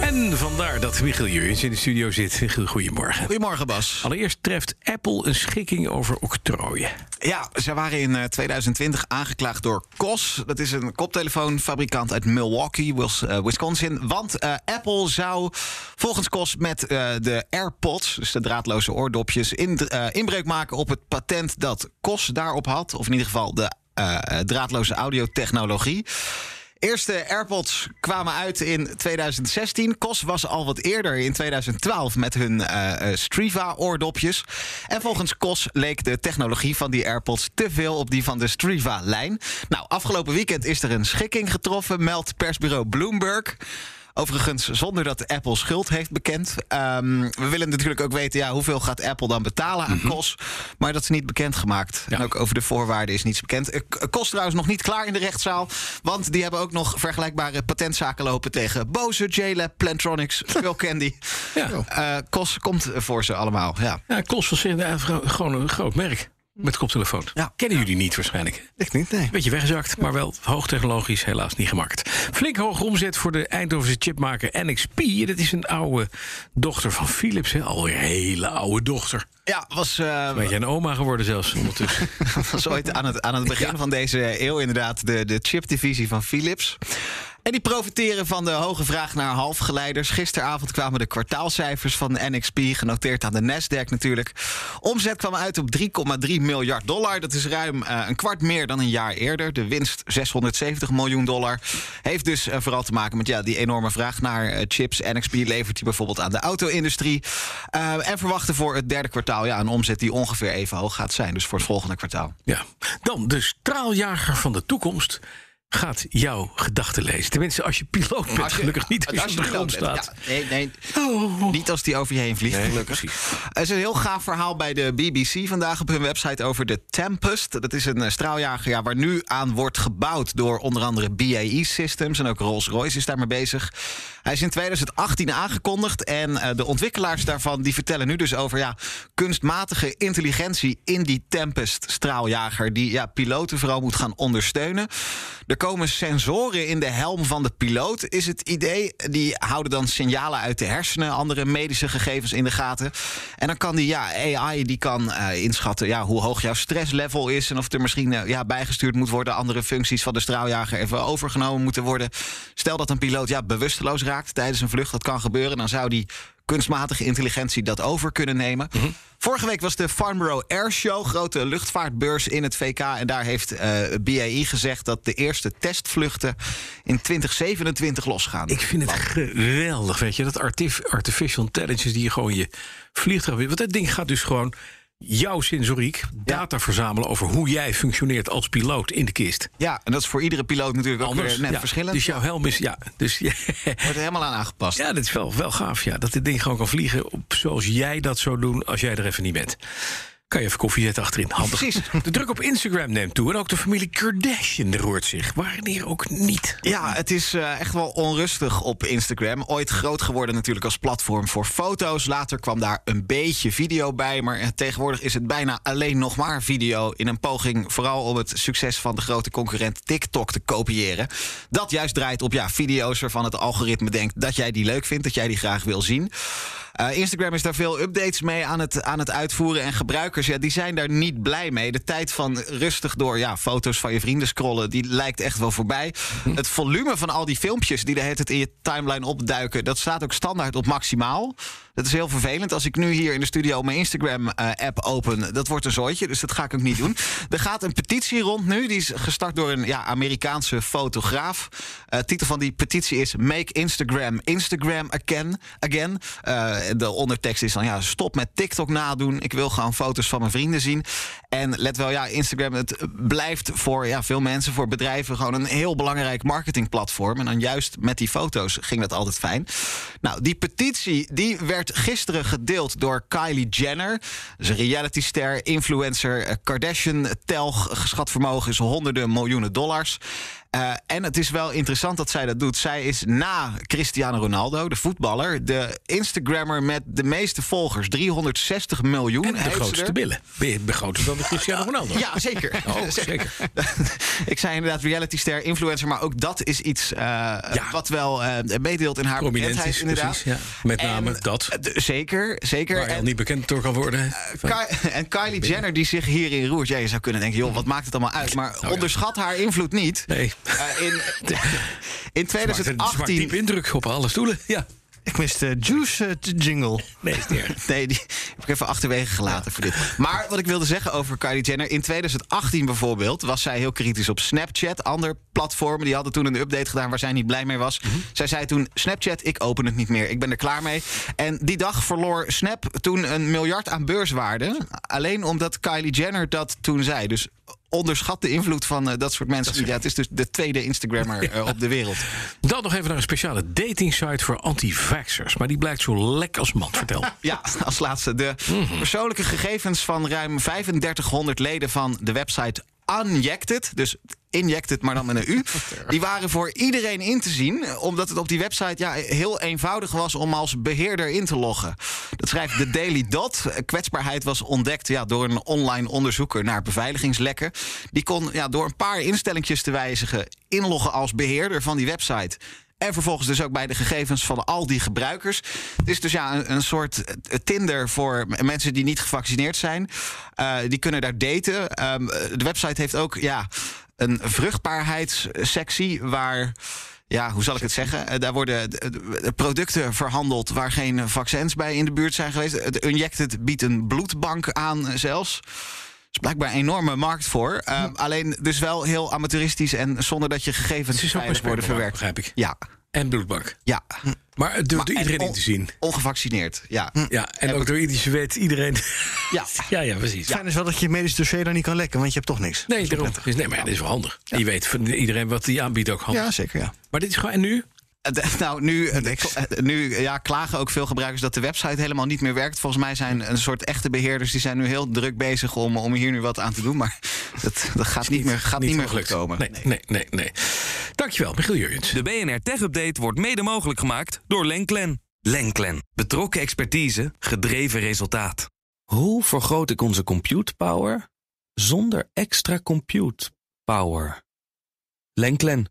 En vandaar dat Michiel Jurjens in de studio zit. Michiel, goedemorgen. Goedemorgen, Bas. Allereerst treft Apple een schikking over octrooien. Ja, ze waren in eh, 2020 aangeklaagd door COS. Dat is een koptelefoonfabrikant uit Milwaukee, eh, Wisconsin. Want eh, Apple zou volgens COS met eh, de AirPods, dus de draadloze oordopjes, in, eh, inbreuk maken op het patent dat COS daarop had. Of in ieder geval de eh, draadloze audiotechnologie. Eerste AirPods kwamen uit in 2016. COS was al wat eerder in 2012 met hun eh, eh, Striva-oordopjes. En volgens COS leek de technologie van die AirPods te veel op die van de Striva-lijn. Nou, afgelopen weekend is er een schikking getroffen, meldt persbureau Bloomberg. Overigens, zonder dat Apple schuld heeft bekend. Ehm, we willen natuurlijk ook weten, ja, hoeveel gaat Apple dan betalen aan COS? Maar dat is niet bekendgemaakt. Ja. En ook over de voorwaarden is niets bekend. Eh, K- COS trouwens nog niet klaar in de rechtszaal. Want die hebben ook nog vergelijkbare patentzaken lopen tegen Bose, JLab, Plantronics, Phil Candy. Ja. Eh, COS komt voor ze allemaal, ja. Ja, Kos was gewoon een groot merk. Met koptelefoon. Ja. Kennen jullie niet waarschijnlijk. Ik niet, nee. Beetje weggezakt, maar wel hoogtechnologisch, helaas niet gemaakt. Flink hoge omzet voor de Eindhovense chipmaker NXP. Dat is een oude dochter van Philips, hè? alweer een hele oude dochter. Ja, was, Weet je een oma geworden zelfs ondertussen. was ooit aan het, aan het begin van deze eeuw inderdaad de, de chipdivisie van Philips. En die profiteren van de hoge vraag naar halfgeleiders. Gisteravond kwamen de kwartaalcijfers van NXP, genoteerd aan de Nasdaq natuurlijk. Omzet kwam uit op 3,3 miljard dollar. Dat is ruim eh, een kwart meer dan een jaar eerder. De winst 670 miljoen dollar. Heeft dus eh, vooral te maken met ja, die enorme vraag naar eh, chips. NXP levert die bijvoorbeeld aan de auto-industrie. En verwachten voor het derde kwartaal ja, een omzet die ongeveer even hoog gaat zijn. Dus voor het volgende kwartaal. Ja. Dan de straaljager van de toekomst gaat jouw gedachten lezen. Tenminste, als je piloot bent, Als je- gelukkig niet als, je op de grond staat. ja. nee, nee. Oh. Niet als die over je heen vliegt, Nee, gelukkig. precies. Er is een heel gaaf verhaal bij de BBC vandaag op hun website over de Tempest. Dat is een eh, straaljager ja, waar nu aan wordt gebouwd door onder andere BAE Systems. En ook Rolls-Royce is daarmee bezig. Hij is in 2018 aangekondigd. En eh, de ontwikkelaars daarvan die vertellen nu dus over ja, kunstmatige intelligentie in die Tempest straaljager. Die ja, piloten vooral moet gaan ondersteunen. Er komen sensoren in de helm van de piloot, is het idee. Die houden dan signalen uit de hersenen, andere medische gegevens in de gaten. En dan kan die ja, AI die kan eh, inschatten ja, hoe hoog jouw stresslevel is. En of er misschien eh, ja, bijgestuurd moet worden. Andere functies van de straaljager even overgenomen moeten worden. Stel dat een piloot ja, bewusteloos raakt tijdens een vlucht, dat kan gebeuren. Dan zou die kunstmatige intelligentie dat over kunnen nemen. Vorige week was de Farnborough Air Show, grote luchtvaartbeurs in het VK. En daar heeft eh BAE gezegd dat de eerste testvluchten in 2027 losgaan. Ik vind het geweldig, weet je. Dat artif- artificial intelligence die je gewoon je vliegtuig... Want dat ding gaat dus gewoon jouw sensoriek data verzamelen... over hoe jij functioneert als piloot in de kist. Ja, en dat is voor iedere piloot natuurlijk ook Anders, weer net ja. verschillend. Dus jouw helm is... Ja, dus, ja, Wordt er helemaal aan aangepast. ja, dat is wel, wel gaaf, ja. Dat dit ding gewoon kan vliegen op, zoals jij dat zou doen... als jij er even niet bent. Kan je even koffie zetten achterin. Handig. Precies. De druk op Instagram neemt toe. En ook de familie Kardashian roert zich. Wanneer ook niet. Ja, het is eh, echt wel onrustig op Instagram. Ooit groot geworden natuurlijk als platform voor foto's. Later kwam daar een beetje video bij. Maar eh, tegenwoordig is het bijna alleen nog maar video. In een poging vooral om het succes van de grote concurrent TikTok te kopiëren. Dat juist draait op ja, video's waarvan het algoritme denkt dat jij die leuk vindt. Dat jij die graag wil zien. Eh, Instagram is daar veel updates mee aan het, aan het uitvoeren. En gebruikers ja, die zijn daar niet blij mee. De tijd van rustig door ja, foto's van je vrienden scrollen... die lijkt echt wel voorbij. Het volume van al die filmpjes die de hele tijd in je timeline opduiken... dat staat ook standaard op maximaal. Dat is heel vervelend. Als ik nu hier in de studio mijn Instagram-app open... dat wordt een zooitje, dus dat ga ik ook niet doen. Er gaat een petitie rond nu. Die is gestart door een ja, Amerikaanse fotograaf. Eh titel van die petitie is... Make Instagram Instagram again. again. Eh, de ondertekst is dan... ja, stop met TikTok nadoen. Ik wil gewoon foto's van mijn vrienden zien. En let wel, ja, Instagram het blijft voor ja, veel mensen... voor bedrijven gewoon een heel belangrijk marketingplatform. En dan juist met die foto's ging dat altijd fijn. Nou, die petitie die werd gisteren gedeeld door Kylie Jenner. Een realityster, influencer, eh, Kardashian-telg. Geschat vermogen is honderden miljoenen dollars. Uh, en het is wel interessant dat zij dat doet. Zij is na Cristiano Ronaldo, de voetballer, de Instagrammer met de meeste volgers. 360 miljoen. En de grootste billen. Groter dan de Cristiano Ronaldo? Ja, zeker. Oh, zeker. Ik zei inderdaad realityster, influencer, maar ook dat is iets uh, ja. wat wel uh, meedeelt in haar Prominent inderdaad. Precies, ja. Met name en, dat. zeker, zeker. Waar je al niet bekend door kan worden. en Kylie Jenner die zich hierin roert. Ja, je zou kunnen denken, joh, wat maakt het allemaal uit? Maar nou, onderschat haar invloed niet. Nee. In, in 2018... Het diep indruk op alle stoelen, ja. Ik mis de Juice uh, jingle. Nee, die heb ik even achterwege gelaten voor dit. Maar wat ik wilde zeggen over Kylie Jenner... in 2018 bijvoorbeeld was zij heel kritisch op Snapchat. Ander platformen die hadden toen een update gedaan... waar zij niet blij mee was. Mhm. Zij zei toen, Snapchat, ik open het niet meer. Ik ben er klaar mee. En die dag verloor Snap toen een miljard aan beurswaarde. Alleen omdat Kylie Jenner dat toen zei. Dus onderschat de invloed van uh, dat soort mensen. ja, het is dus de tweede Instagrammer uh, op de wereld. Dan nog even naar een speciale dating site voor anti-vaxxers. Maar die blijkt zo lek als man. Vertel. ja, als laatste. De mm-hmm. persoonlijke gegevens van ruim 3500 leden van de website Unjected. Dus injected, maar dan met een U. Die waren voor iedereen in te zien, omdat het op die website ja, heel eenvoudig was om als beheerder in te loggen. Dat schrijft de Daily Dot. Kwetsbaarheid was ontdekt ja, door een online onderzoeker naar beveiligingslekken. Die kon ja, door een paar instellingjes te wijzigen inloggen als beheerder van die website. En vervolgens dus ook bij de gegevens van al die gebruikers. Het is dus ja, een, een soort Tinder voor mensen die niet gevaccineerd zijn. Uh, die kunnen daar daten. Um, de website heeft ook ja, een vruchtbaarheidssectie waar. Ja, hoe zal ik het zeggen? Daar worden producten verhandeld waar geen vaccins bij in de buurt zijn geweest. Het Injected biedt een bloedbank aan zelfs. Er is blijkbaar een enorme markt voor. Uh, alleen dus wel heel amateuristisch en zonder dat je gegevens veilig worden verwerkt. Begrijp ik. Ja. En bloedbank. Ja. Maar het durft iedereen en in te zien. Ongevaccineerd, ja. Ja, en ook door iedereen weet iedereen. Ja. ja, ja, precies. Fijn is wel dat je medisch dossier daar niet kan lekken, want je hebt toch niks. Nee, daarom. Dus, nee, maar ja, dit is wel handig. Je weet van iedereen wat die aanbiedt ook handig. Ja, zeker, ja. Maar dit is gewoon. En nu? Eh, Nou, nu, eh, eh, nu ja, klagen ook veel gebruikers dat de website helemaal niet meer werkt. Volgens mij zijn een soort echte beheerders die zijn nu heel druk bezig om, om hier nu wat aan te doen. Maar dat, dat gaat niet meer, gaat niet meer goed komen. Nee, nee, nee, nee. Dankjewel, Michiel Jurjens. De BNR Tech Update wordt mede mogelijk gemaakt door Lenklen. Lenklen. Betrokken expertise, gedreven resultaat. Hoe vergroot ik onze compute power zonder extra compute power? Lenklen.